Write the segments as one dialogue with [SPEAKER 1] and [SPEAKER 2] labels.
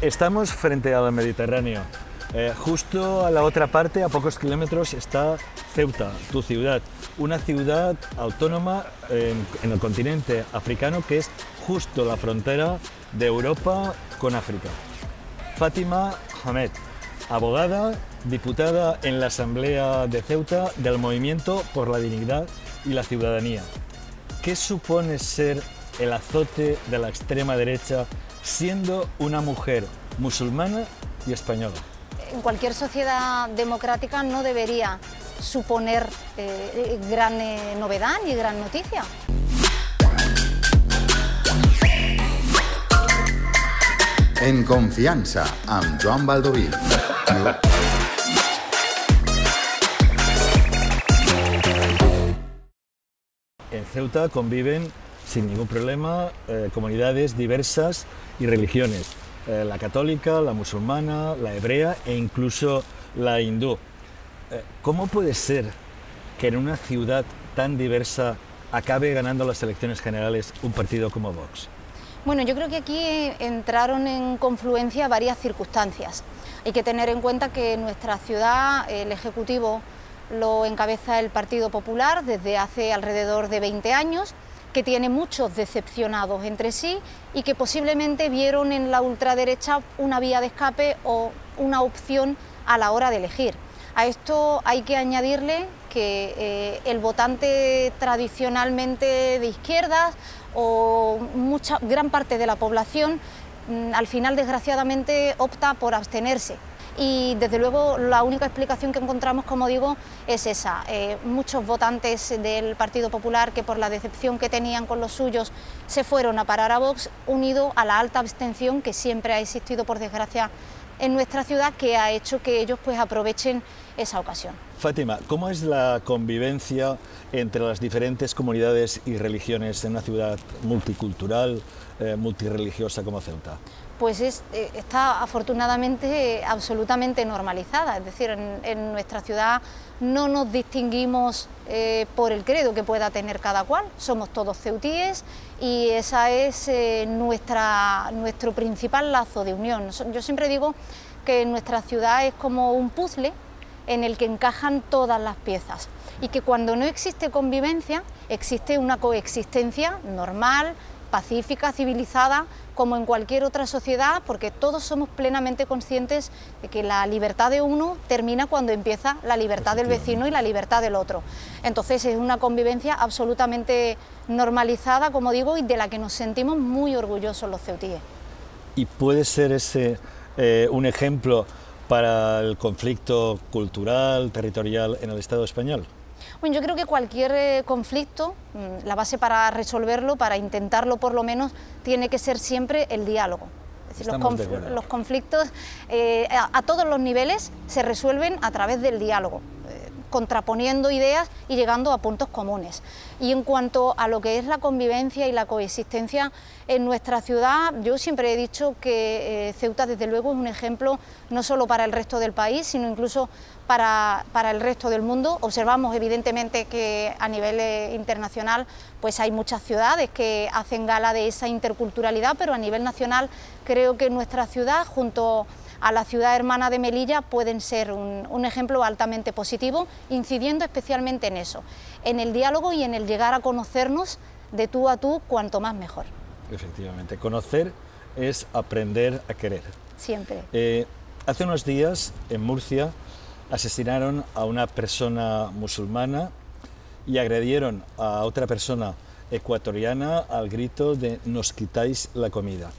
[SPEAKER 1] Estamos frente al Mediterráneo. Eh, justo a la otra parte, a pocos kilómetros, está Ceuta, tu ciudad. Una ciudad autónoma en, en el continente africano que es justo la frontera de Europa con África. Fátima Hamed, abogada, diputada en la Asamblea de Ceuta del Movimiento por la Dignidad y la Ciudadanía. ¿Qué supone ser el azote de la extrema derecha siendo una mujer musulmana y española?
[SPEAKER 2] En cualquier sociedad democrática no debería suponer eh, gran eh, novedad ni gran noticia.
[SPEAKER 3] En confiança, amb Joan Baldoví.
[SPEAKER 1] En Ceuta conviven sin ningún problema eh, comunidades diversas y religiones, eh, la católica, la musulmana, la hebrea e incluso la hindú. Eh, ¿Cómo puede ser que en una ciudad tan diversa acabe ganando las elecciones generales un partido como Vox?
[SPEAKER 2] Bueno, yo creo que aquí entraron en confluencia varias circunstancias. Hay que tener en cuenta que en nuestra ciudad el Ejecutivo lo encabeza el Partido Popular desde hace alrededor de 20 años, que tiene muchos decepcionados entre sí y que posiblemente vieron en la ultraderecha una vía de escape o una opción a la hora de elegir. A esto hay que añadirle que eh, el votante tradicionalmente de izquierdas o mucha, gran parte de la población mm, al final desgraciadamente opta por abstenerse y desde luego la única explicación que encontramos, como digo, es esa. Eh, muchos votantes del Partido Popular que por la decepción que tenían con los suyos se fueron a parar a Vox, unido a la alta abstención que siempre ha existido, por desgracia, en nuestra ciudad, que ha hecho que ellos pues aprovechen esa ocasión.
[SPEAKER 1] Fátima, ¿cómo es la convivencia entre las diferentes comunidades y religiones en una ciudad multicultural, eh, multireligiosa como Ceuta?
[SPEAKER 2] Pues es, eh, está afortunadamente absolutamente normalizada. Es decir, en, nuestra ciudad no nos distinguimos eh, por el credo que pueda tener cada cual, somos todos ceutíes y ese es eh, nuestra, nuestro principal lazo de unión. Yo siempre digo que nuestra ciudad es como un puzzle en el que encajan todas las piezas y que cuando no existe convivencia existe una coexistencia normal, pacífica, civilizada, como en cualquier otra sociedad, porque todos somos plenamente conscientes de que la libertad de uno termina cuando empieza la libertad del vecino y la libertad del otro. Entonces es una convivencia absolutamente normalizada, como digo, y de la que nos sentimos muy orgullosos los ceutíes.
[SPEAKER 1] ¿Y puede ser ese eh, un ejemplo para el conflicto cultural, territorial en el Estado español?
[SPEAKER 2] Bueno, yo creo que cualquier eh, conflicto, mm, la base para resolverlo, para intentarlo por lo menos, tiene que ser siempre el diálogo. Es decir, los, conflictos eh, a, todos los niveles se resuelven a través del diálogo contraponiendo ideas y llegando a puntos comunes. Y en cuanto a lo que es la convivencia y la coexistencia en nuestra ciudad, yo siempre he dicho que eh, Ceuta desde luego es un ejemplo no solo para el resto del país, sino incluso para, el resto del mundo. Observamos evidentemente que a nivel eh, internacional pues hay muchas ciudades que hacen gala de esa interculturalidad, pero a nivel nacional creo que nuestra ciudad junto a la ciudad hermana de Melilla pueden ser un, ejemplo altamente positivo, incidiendo especialmente en eso, en el diálogo y en el llegar a conocernos de tú a tú cuanto más mejor.
[SPEAKER 1] Efectivamente, conocer es aprender a querer.
[SPEAKER 2] Siempre.
[SPEAKER 1] Eh, hace unos días en Murcia asesinaron a una persona musulmana y agredieron a otra persona ecuatoriana al grito de nos quitáis la comida.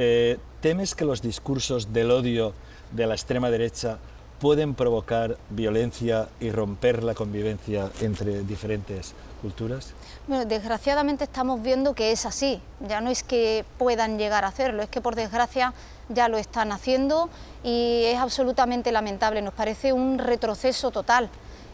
[SPEAKER 1] Eh, ¿Temes que los discursos del odio de la extrema derecha pueden provocar violencia y romper la convivencia entre diferentes culturas?
[SPEAKER 2] Bueno, desgraciadamente estamos viendo que es así. Ya no es que puedan llegar a hacerlo, es que por desgracia ya lo están haciendo y es absolutamente lamentable. Nos parece un retroceso total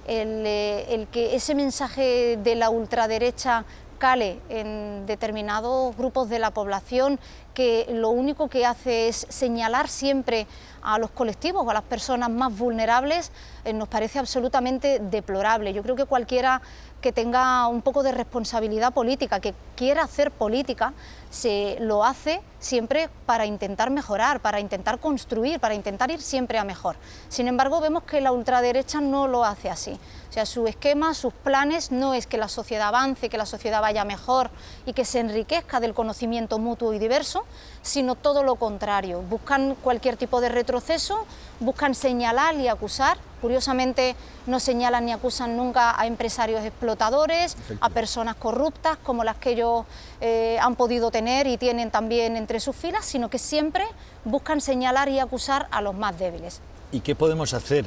[SPEAKER 2] el, eh, el que ese mensaje de la ultraderecha en determinados grupos de la población que lo único que hace es señalar siempre a los colectivos o a las personas más vulnerables, eh, nos parece absolutamente deplorable. Yo creo que cualquiera que tenga un poco de responsabilidad política, que quiera hacer política, se lo hace siempre para intentar mejorar, para intentar construir, para intentar ir siempre a mejor. Sin embargo, vemos que la ultraderecha no lo hace así. O sea, su esquema, sus planes no es que la sociedad avance, que la sociedad vaya mejor y que se enriquezca del conocimiento mutuo y diverso, sino todo lo contrario. Buscan cualquier tipo de retroceso, buscan señalar y acusar. Curiosamente, no señalan ni acusan nunca a empresarios explotadores, a personas corruptas como las que ellos eh, han podido tener y tienen también entre sus filas, sino que siempre buscan señalar y acusar a los más débiles.
[SPEAKER 1] ¿Y qué podemos hacer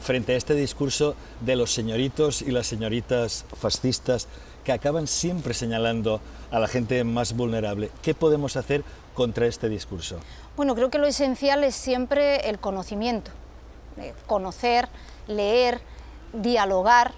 [SPEAKER 1] frente a este discurso de los señoritos y las señoritas fascistas que acaban siempre señalando a la gente más vulnerable? ¿Qué podemos hacer contra este discurso?
[SPEAKER 2] Bueno, creo que lo esencial es siempre el conocimiento, conocer, leer, dialogar,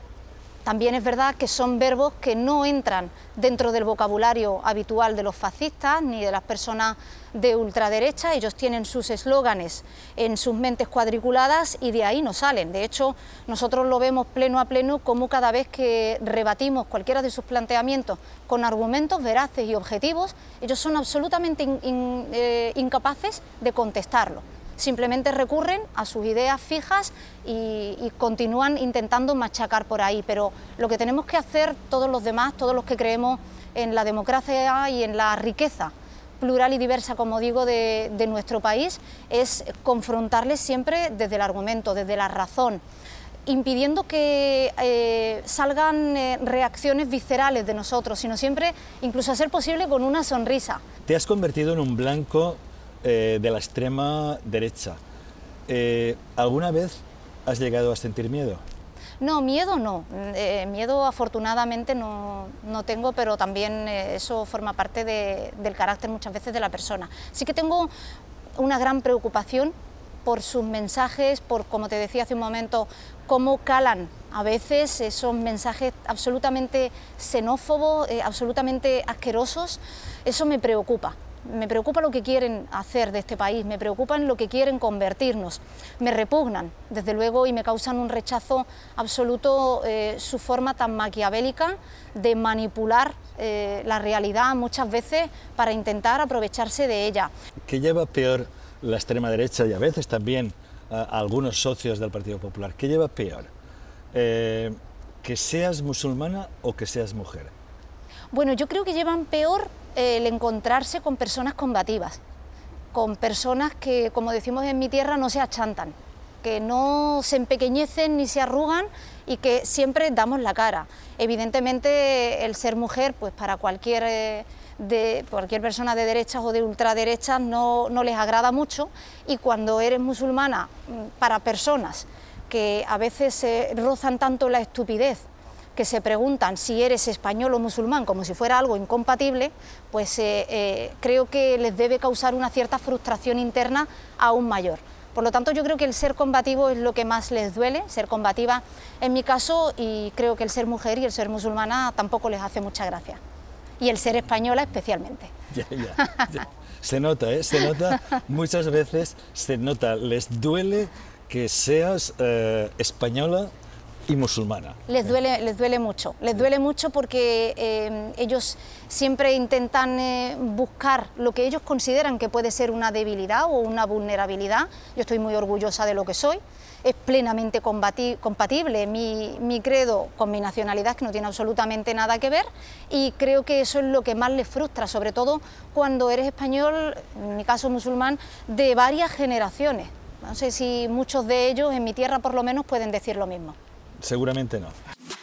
[SPEAKER 2] también es verdad que son verbos que no entran dentro del vocabulario habitual de los fascistas ni de las personas de ultraderecha. Ellos tienen sus eslóganes en sus mentes cuadriculadas y de ahí no salen. De hecho, nosotros lo vemos pleno a pleno como cada vez que rebatimos cualquiera de sus planteamientos con argumentos veraces y objetivos, ellos son absolutamente eh, incapaces de contestarlo simplemente recurren a sus ideas fijas y, continúan intentando machacar por ahí. Pero lo que tenemos que hacer todos los demás, todos los que creemos en la democracia y en la riqueza plural y diversa, como digo, de, nuestro país, es confrontarles siempre desde el argumento, desde la razón impidiendo que eh, salgan eh, reacciones viscerales de nosotros, sino siempre, incluso a ser posible, con una sonrisa.
[SPEAKER 1] Te has convertido en un blanco eh, de la extrema derecha. Eh, ¿Alguna vez has llegado a sentir miedo?
[SPEAKER 2] No, miedo no. Eh, miedo afortunadamente no, no, tengo, pero también eso forma parte del carácter muchas veces de la persona. Sí que tengo una gran preocupación por sus mensajes, por, como te decía hace un momento, cómo calan a veces esos mensajes absolutamente xenófobos, absolutamente asquerosos. Eso me preocupa me preocupa lo que quieren hacer de este país, me preocupa en lo que quieren convertirnos, me repugnan, desde luego, y me causan un rechazo absoluto eh, su forma tan maquiavélica de manipular eh, la realidad muchas veces para intentar aprovecharse de ella.
[SPEAKER 1] ¿Qué lleva peor la extrema derecha y a veces también a, algunos socios del Partido Popular? ¿Qué lleva peor? Eh, ¿Que seas musulmana o que seas mujer?
[SPEAKER 2] Bueno, yo creo que llevan peor el encontrarse con personas combativas, con personas que, como decimos en mi tierra, no se achantan, que no se empequeñecen ni se arrugan y que siempre damos la cara. Evidentemente, el ser mujer, pues para cualquier, eh, de, cualquier persona de derechas o de ultraderechas no, no les agrada mucho y cuando eres musulmana, mm, para personas que a veces se rozan tanto la estupidez que se preguntan si eres español o musulmán como si fuera algo incompatible, pues eh, eh, creo que les debe causar una cierta frustración interna aún mayor. Por lo tanto, yo creo que el ser combativo es lo que más les duele, ser combativa en mi caso, y creo que el ser mujer y el ser musulmana tampoco les hace mucha gracia. Y el ser española especialmente.
[SPEAKER 1] Se nota, ¿eh? se nota, muchas veces se nota, les duele que seas eh, española y.
[SPEAKER 2] Les duele, les duele mucho, les duele mucho porque eh, ellos siempre intentan eh, buscar lo que ellos consideran que puede ser una debilidad o una vulnerabilidad. Yo estoy muy orgullosa de lo que soy, es plenamente compatible mi, mi, credo con mi nacionalidad, que no tiene absolutamente nada que ver, y creo que eso es lo que más les frustra, sobre todo cuando eres español, en mi caso musulmán, de varias generaciones. No sé si muchos de ellos, en mi tierra por lo menos, pueden decir lo mismo.
[SPEAKER 1] Seguramente no.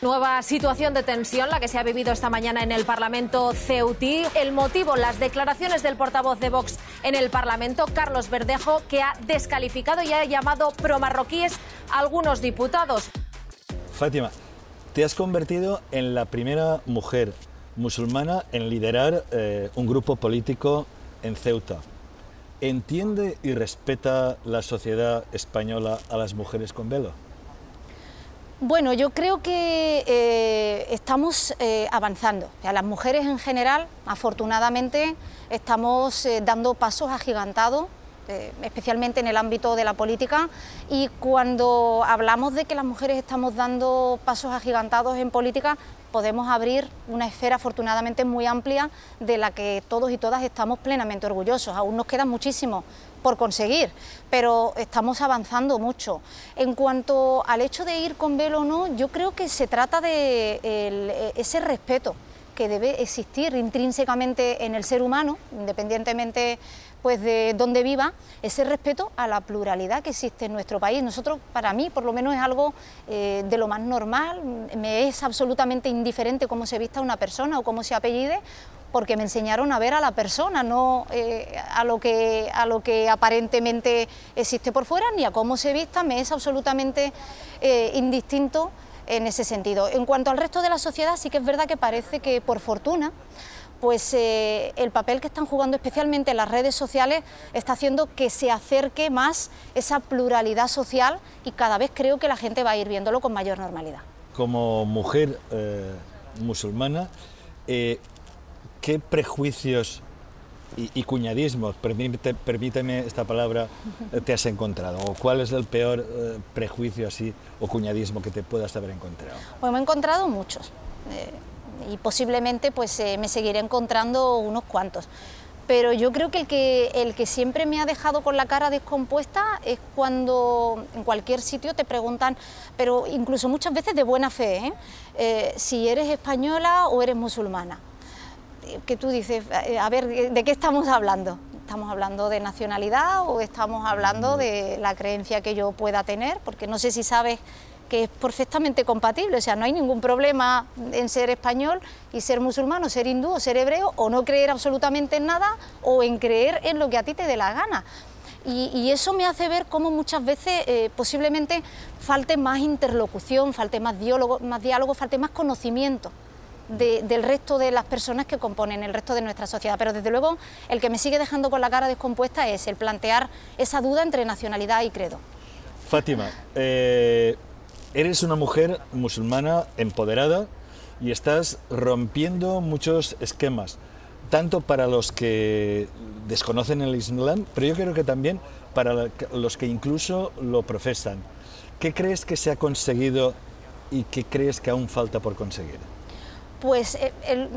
[SPEAKER 4] Nueva situación de tensión, la que se ha vivido esta mañana en el Parlamento Ceutí. El motivo, las declaraciones del portavoz de Vox en el Parlamento, Carlos Verdejo, que ha descalificado y ha llamado promarroquíes a algunos diputados.
[SPEAKER 1] Fátima, te has convertido en la primera mujer musulmana en liderar eh, un grupo político en Ceuta. ¿Entiende y respeta la sociedad española a las mujeres con velo?
[SPEAKER 2] Bueno, yo creo que eh, estamos eh, avanzando. Las mujeres en general, afortunadamente, estamos eh, dando pasos agigantados, especialmente en el ámbito de la política. Y cuando hablamos de que las mujeres estamos dando pasos agigantados en política, podemos abrir una esfera afortunadamente muy amplia de la que todos y todas estamos plenamente orgullosos. Aún nos queda muchísimo por conseguir, pero estamos avanzando mucho. En cuanto al hecho de ir con velo o no, yo creo que se trata de ese respeto que debe existir intrínsecamente en el ser humano, independientemente pues de dónde viva, ese respeto a la pluralidad que existe en nuestro país. Nosotros, para mí, por lo menos es algo eh, de lo más normal, me es absolutamente indiferente cómo se vista una persona o cómo se apellide, porque me enseñaron a ver a la persona, no eh, a, lo que, a lo que aparentemente existe por fuera, ni a cómo se vista, me es absolutamente eh, indistinto en ese sentido. En cuanto al resto de la sociedad, sí que es verdad que parece que, por fortuna, pues eh, el papel que están jugando especialmente las redes sociales está haciendo que se acerque más esa pluralidad social y cada vez creo que la gente va a ir viéndolo con mayor normalidad.
[SPEAKER 1] Como mujer musulmana, ¿qué prejuicios y, cuñadismos, permíteme esta palabra, te has encontrado? ¿O cuál es el peor prejuicio así o cuñadismo que te puedas haber encontrado?
[SPEAKER 2] Bueno, me he encontrado muchos y posiblemente pues eh, me seguiré encontrando unos cuantos. Pero yo creo que el, que el que siempre me ha dejado con la cara descompuesta es cuando en cualquier sitio te preguntan, pero incluso muchas veces de buena fe, ¿eh? Eh, si eres española o eres musulmana. Que tú dices, a ver, ¿de qué estamos hablando? ¿Estamos hablando de nacionalidad o estamos hablando de la creencia que yo pueda tener? Porque no sé si sabes que es perfectamente compatible, o sea, no hay ningún problema en ser español y ser musulmán o ser hindú o ser hebreo o no creer absolutamente en nada o en creer en lo que a ti te dé la gana. Y, eso me hace ver cómo muchas veces eh, posiblemente falte más interlocución, falte más diálogo, más diálogo falte más conocimiento. Del resto de las personas que componen el resto de nuestra sociedad. Pero desde luego el que me sigue dejando con la cara descompuesta es el plantear esa duda entre nacionalidad y credo.
[SPEAKER 1] Fátima, eh, Eres una mujer musulmana empoderada y estás rompiendo muchos esquemas, tanto para los que desconocen el Islam, pero yo creo que también para los que incluso lo profesan. ¿Qué crees que se ha conseguido y qué crees que aún falta por conseguir?
[SPEAKER 2] Pues eh,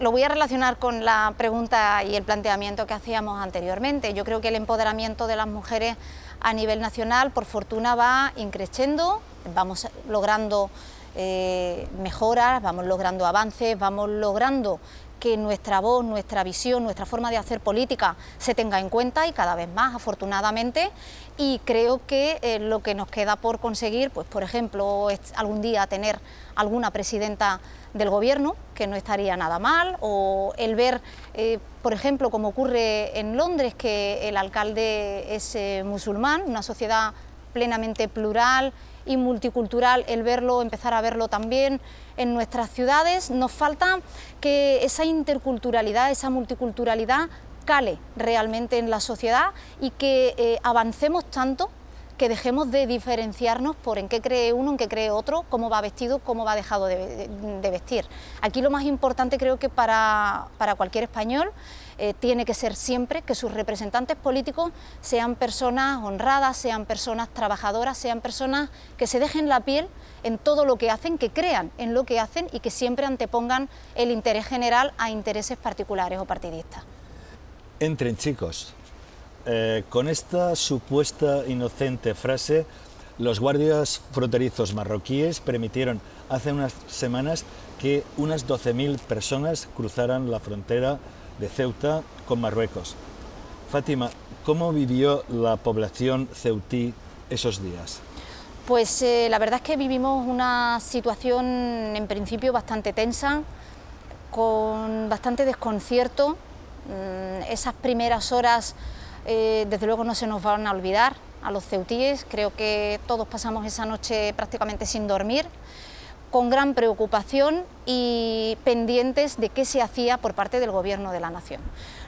[SPEAKER 2] lo voy a relacionar con la pregunta y el planteamiento que hacíamos anteriormente. Yo creo que el empoderamiento de las mujeres a nivel nacional, por fortuna, va increciendo, vamos logrando eh, mejoras, vamos logrando avances, vamos logrando que nuestra voz, nuestra visión, nuestra forma de hacer política se tenga en cuenta y cada vez más, afortunadamente. Y creo que eh, lo que nos queda por conseguir, pues por ejemplo, es algún día tener alguna presidenta del gobierno, que no estaría nada mal, o el ver, eh, por ejemplo, como ocurre en Londres, que el alcalde es eh, musulmán, una sociedad plenamente plural y multicultural, el verlo, empezar a verlo también en nuestras ciudades, nos falta que esa interculturalidad, esa multiculturalidad cale realmente en la sociedad y que eh, avancemos tanto que dejemos de diferenciarnos por en qué cree uno, en qué cree otro, cómo va vestido, cómo va dejado de, vestir. Aquí lo más importante creo que para, cualquier español eh, tiene que ser siempre que sus representantes políticos sean personas honradas, sean personas trabajadoras, sean personas que se dejen la piel en todo lo que hacen, que crean en lo que hacen y que siempre antepongan el interés general a intereses particulares o partidistas.
[SPEAKER 1] Entren chicos, eh, con esta supuesta inocente frase, los guardias fronterizos marroquíes permitieron hace unas semanas que unas 12.000 personas cruzaran la frontera de Ceuta con Marruecos. Fátima, ¿cómo vivió la población ceutí esos días?
[SPEAKER 2] Pues eh, la verdad es que vivimos una situación en principio bastante tensa, con bastante desconcierto. Mm, esas primeras horas eh, desde luego no se nos van a olvidar a los ceutíes, creo que todos pasamos esa noche prácticamente sin dormir, con gran preocupación y pendientes de qué se hacía por parte del Gobierno de la Nación.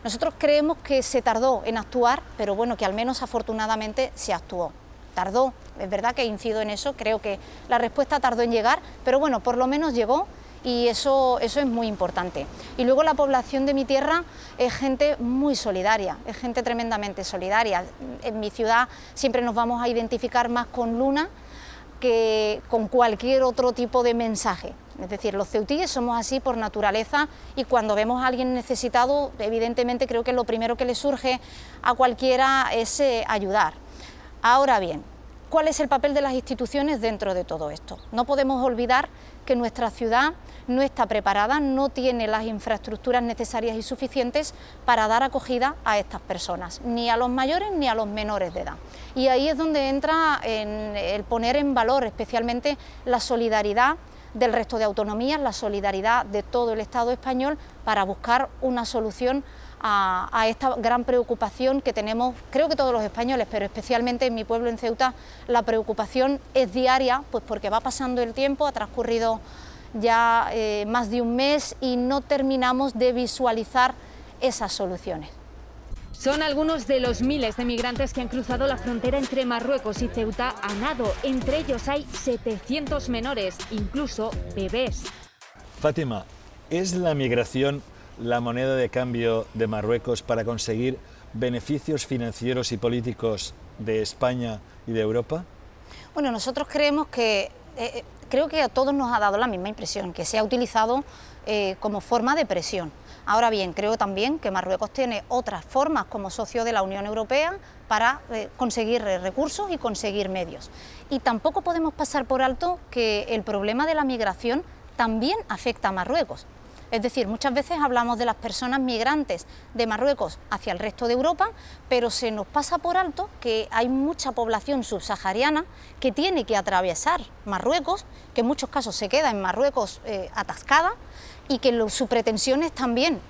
[SPEAKER 2] Nosotros creemos que se tardó en actuar, pero bueno, que al menos afortunadamente se actuó. Tardó, es verdad que incido en eso, creo que la respuesta tardó en llegar, pero bueno, por lo menos llegó y eso, eso es muy importante. Y luego la población de mi tierra es gente muy solidaria, es gente tremendamente solidaria. En mi ciudad siempre nos vamos a identificar más con Luna que con cualquier otro tipo de mensaje. Es decir, los ceutíes somos así por naturaleza y cuando vemos a alguien necesitado, evidentemente creo que lo primero que le surge a cualquiera es eh, ayudar. Ahora bien, ¿cuál es el papel de las instituciones dentro de todo esto? No podemos olvidar que nuestra ciudad no está preparada, no tiene las infraestructuras necesarias y suficientes para dar acogida a estas personas, ni a los mayores ni a los menores de edad. Y ahí es donde entra el poner en valor especialmente la solidaridad del resto de autonomías, la solidaridad de todo el Estado español para buscar una solución a, a, esta gran preocupación que tenemos, creo que todos los españoles, pero especialmente en mi pueblo, en Ceuta, la preocupación es diaria, pues porque va pasando el tiempo, ha transcurrido ya eh, más de un mes y no terminamos de visualizar esas soluciones.
[SPEAKER 5] Son algunos de los miles de migrantes que han cruzado la frontera entre Marruecos y Ceuta a nado. Entre ellos hay 700 menores, incluso bebés.
[SPEAKER 1] Fátima, ¿es la migración la moneda de cambio de Marruecos para conseguir beneficios financieros y políticos de España y de Europa?
[SPEAKER 2] Bueno, nosotros creemos que eh, creo que a todos nos ha dado la misma impresión, que se ha utilizado eh, como forma de presión. Ahora bien, creo también que Marruecos tiene otras formas como socio de la Unión Europea para eh, conseguir recursos y conseguir medios. Y tampoco podemos pasar por alto que el problema de la migración también afecta a Marruecos. Es decir, muchas veces hablamos de las personas migrantes de Marruecos hacia el resto de Europa, pero se nos pasa por alto que hay mucha población subsahariana que tiene que atravesar Marruecos, que en muchos casos se queda en Marruecos eh, atascada y que su pretensión es también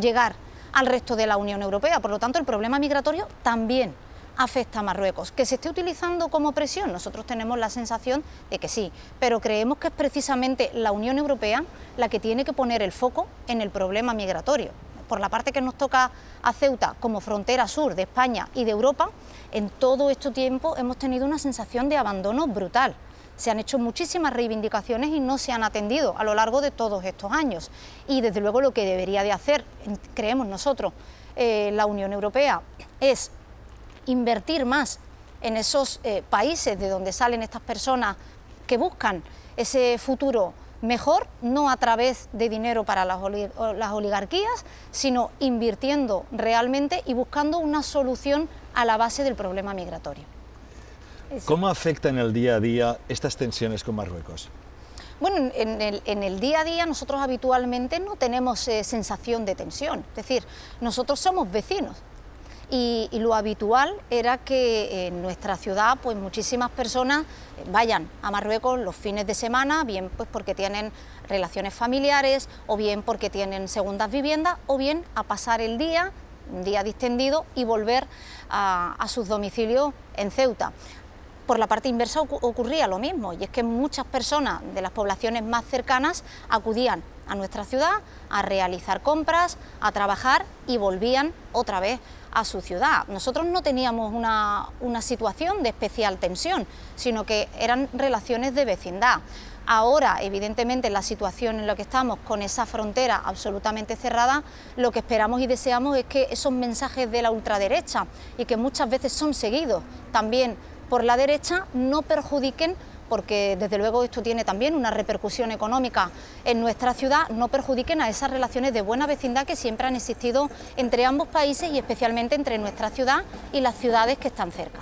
[SPEAKER 2] llegar al resto de la Unión Europea. Por lo tanto, el problema migratorio también afecta a Marruecos. ¿Que se esté utilizando como presión? Nosotros tenemos la sensación de que sí, pero creemos que es precisamente la Unión Europea la que tiene que poner el foco en el problema migratorio. Por la parte que nos toca a Ceuta como frontera sur de España y de Europa, en todo este tiempo hemos tenido una sensación de abandono brutal. Se han hecho muchísimas reivindicaciones y no se han atendido a lo largo de todos estos años. Y desde luego lo que debería de hacer, creemos nosotros, eh, la Unión Europea es invertir más en esos eh, países de donde salen estas personas que buscan ese futuro mejor, no a través de dinero para las, oligarquías, sino invirtiendo realmente y buscando una solución a la base del problema migratorio.
[SPEAKER 1] ¿Cómo afecta en el día a día estas tensiones con Marruecos?
[SPEAKER 2] Bueno, en el, día a día nosotros habitualmente no tenemos eh, sensación de tensión, es decir, nosotros somos vecinos, y, lo habitual era que en nuestra ciudad pues muchísimas personas vayan a Marruecos los fines de semana, bien pues porque tienen relaciones familiares o bien porque tienen segundas viviendas o bien a pasar el día, un día distendido y volver a, a sus domicilios en Ceuta. Por la parte inversa ocurría lo mismo, y es que muchas personas de las poblaciones más cercanas acudían a nuestra ciudad a realizar compras, a trabajar y volvían otra vez a su ciudad. Nosotros no teníamos una, situación de especial tensión, sino que eran relaciones de vecindad. Ahora, evidentemente, la situación en la que estamos, con esa frontera absolutamente cerrada, lo que esperamos y deseamos es que esos mensajes de la ultraderecha y que muchas veces son seguidos también por la derecha no perjudiquen porque desde luego esto tiene también una repercusión económica en nuestra ciudad, no perjudiquen a esas relaciones de buena vecindad que siempre han existido entre ambos países y especialmente entre nuestra ciudad y las ciudades que están cerca.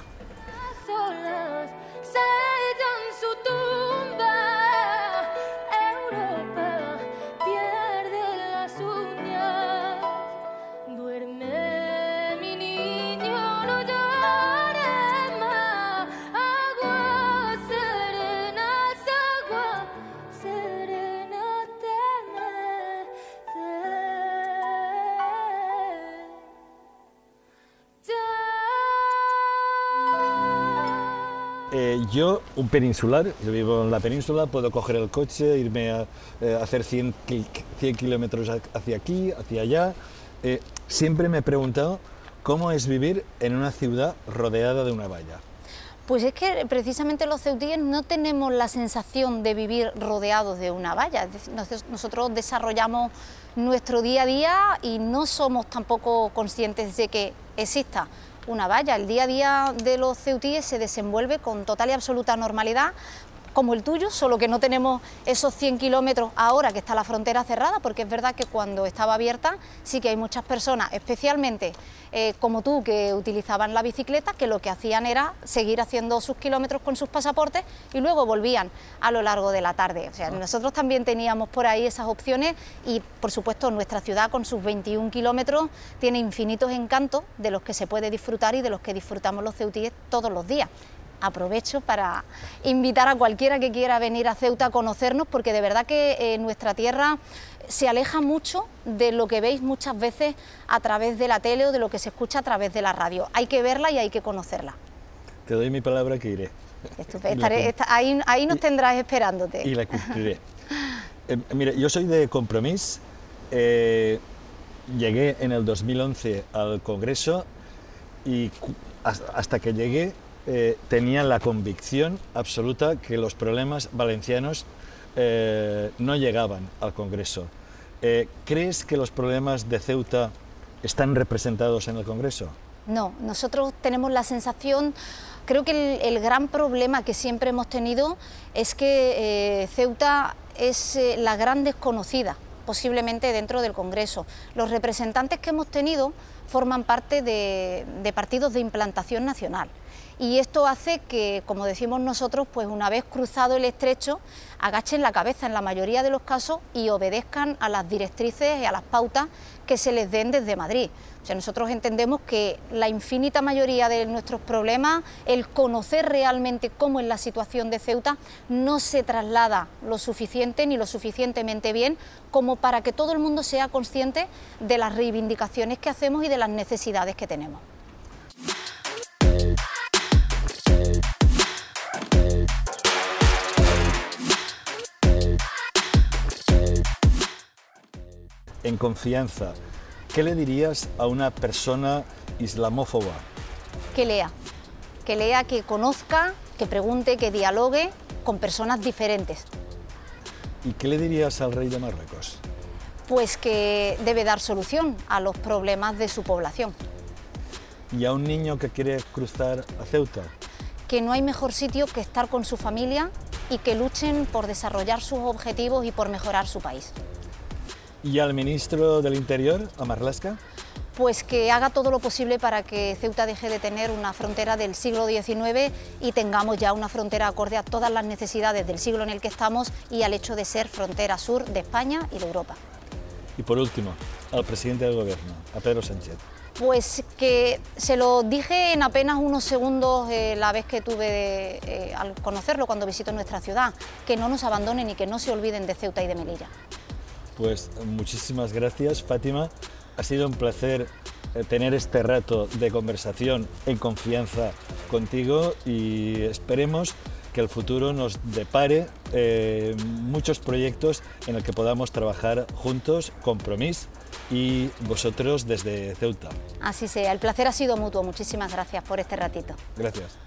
[SPEAKER 1] Yo, un peninsular, yo vivo en la península, puedo coger el coche, irme a, eh, hacer 100, 100, kilómetros hacia aquí, hacia allá. Eh, siempre me he preguntado cómo es vivir en una ciudad rodeada de una valla.
[SPEAKER 2] Pues es que precisamente los ceutíes no tenemos la sensación de vivir rodeados de una valla. Nosotros desarrollamos nuestro día a día y no somos tampoco conscientes de que exista una valla. El día a día de los ceutíes se desenvuelve con total y absoluta normalidad como el tuyo, solo que no tenemos esos 100 kilómetros ahora que está la frontera cerrada, porque es verdad que cuando estaba abierta sí que hay muchas personas, especialmente eh, como tú, que utilizaban la bicicleta, que lo que hacían era seguir haciendo sus kilómetros con sus pasaportes y luego volvían a lo largo de la tarde. O sea, nosotros también teníamos por ahí esas opciones y, por supuesto, nuestra ciudad con sus 21 kilómetros tiene infinitos encantos de los que se puede disfrutar y de los que disfrutamos los ceutíes todos los días aprovecho para invitar a cualquiera que quiera venir a Ceuta a conocernos, porque de verdad que eh, nuestra tierra se aleja mucho de lo que veis muchas veces a través de la tele o de lo que se escucha a través de la radio. Hay que verla y hay que conocerla.
[SPEAKER 1] Te doy mi palabra que iré.
[SPEAKER 2] ahí, nos tendrás esperándote.
[SPEAKER 1] Y la cumpliré. Eh, mira, yo soy de Compromís. Eh, llegué en el 2011 al Congreso y hasta que llegué eh, tenían la convicción absoluta que los problemas valencianos eh, no llegaban al Congreso. Eh, ¿Crees que los problemas de Ceuta están representados en el Congreso?
[SPEAKER 2] No, nosotros tenemos la sensación, creo que el, gran problema que siempre hemos tenido es que Ceuta es la gran desconocida posiblemente dentro del Congreso. Los representantes que hemos tenido forman parte de partidos de implantación nacional y esto hace que, como decimos nosotros, pues una vez cruzado el estrecho, agachen la cabeza en la mayoría de los casos y obedezcan a las directrices y a las pautas que se les den desde Madrid. O sea, nosotros entendemos que la infinita mayoría de nuestros problemas, el conocer realmente cómo es la situación de Ceuta, no se traslada lo suficiente ni lo suficientemente bien como para que todo el mundo sea consciente de las reivindicaciones que hacemos y de las necesidades que tenemos.
[SPEAKER 1] En confianza, ¿qué le dirías a una persona islamófoba?
[SPEAKER 2] Que lea, que lea, que conozca, que pregunte, que dialogue con personas diferentes.
[SPEAKER 1] ¿Y qué le dirías al rey de Marruecos?
[SPEAKER 2] Pues que debe dar solución a los problemas de su población.
[SPEAKER 1] ¿Y a un niño que quiere cruzar a Ceuta?
[SPEAKER 2] Que no hay mejor sitio que estar con su familia y que luchen por desarrollar sus objetivos y por mejorar su país.
[SPEAKER 1] ¿Y al ministro del Interior, a Marlaska?
[SPEAKER 2] Pues que haga todo lo posible para que Ceuta deje de tener una frontera del siglo XIX y tengamos ya una frontera acorde a todas las necesidades del siglo en el que estamos y al hecho de ser frontera sur de España y de Europa.
[SPEAKER 1] Y por último, al presidente del Gobierno, a Pedro Sánchez.
[SPEAKER 2] Pues que se lo dije en apenas unos segundos eh, la vez que tuve eh, al conocerlo cuando visitó nuestra ciudad, que no nos abandonen y que no se olviden de Ceuta y de Melilla.
[SPEAKER 1] Pues muchísimas gracias, Fátima. Ha sido un placer eh, tener este rato de conversación en confianza contigo y esperemos que el futuro nos depare eh, muchos proyectos en los que podamos trabajar juntos, compromiso y vosotros desde Ceuta.
[SPEAKER 2] Así sea, el placer ha sido mutuo. Muchísimas gracias por este ratito.
[SPEAKER 1] Gracias.